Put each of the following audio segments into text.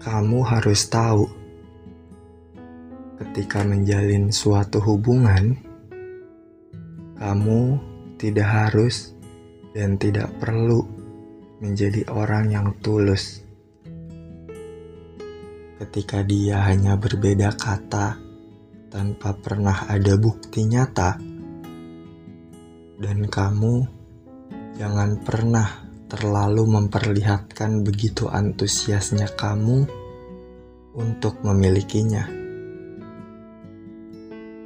Kamu harus tahu, ketika menjalin suatu hubungan, kamu tidak harus dan tidak perlu menjadi orang yang tulus. Ketika dia hanya berbeda kata tanpa pernah ada bukti nyata, dan kamu jangan pernah terlalu memperlihatkan begitu antusiasnya kamu untuk memilikinya.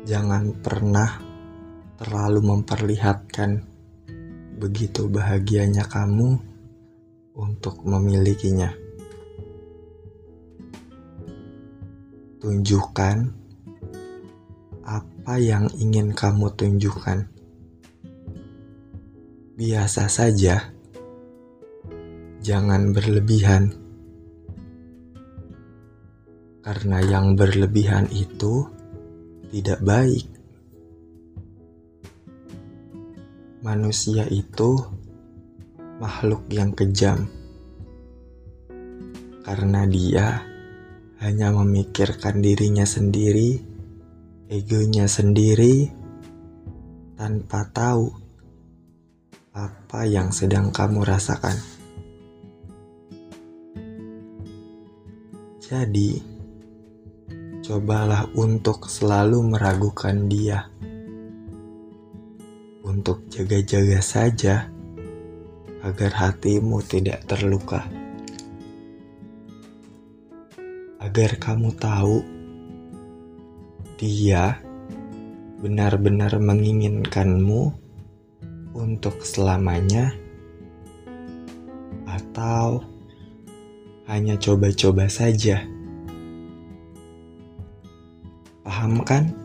Jangan pernah terlalu memperlihatkan begitu bahagianya kamu untuk memilikinya. Tunjukkan apa yang ingin kamu tunjukkan. Biasa saja jangan berlebihan, karena yang berlebihan itu tidak baik. Manusia itu makhluk yang kejam, karena dia hanya memikirkan dirinya sendiri, egonya sendiri, tanpa tahu apa yang sedang kamu rasakan. Jadi, cobalah untuk selalu meragukan dia. Untuk jaga-jaga saja agar hatimu tidak terluka. Agar kamu tahu dia benar-benar menginginkanmu untuk selamanya atau hanya coba-coba saja. Paham kan?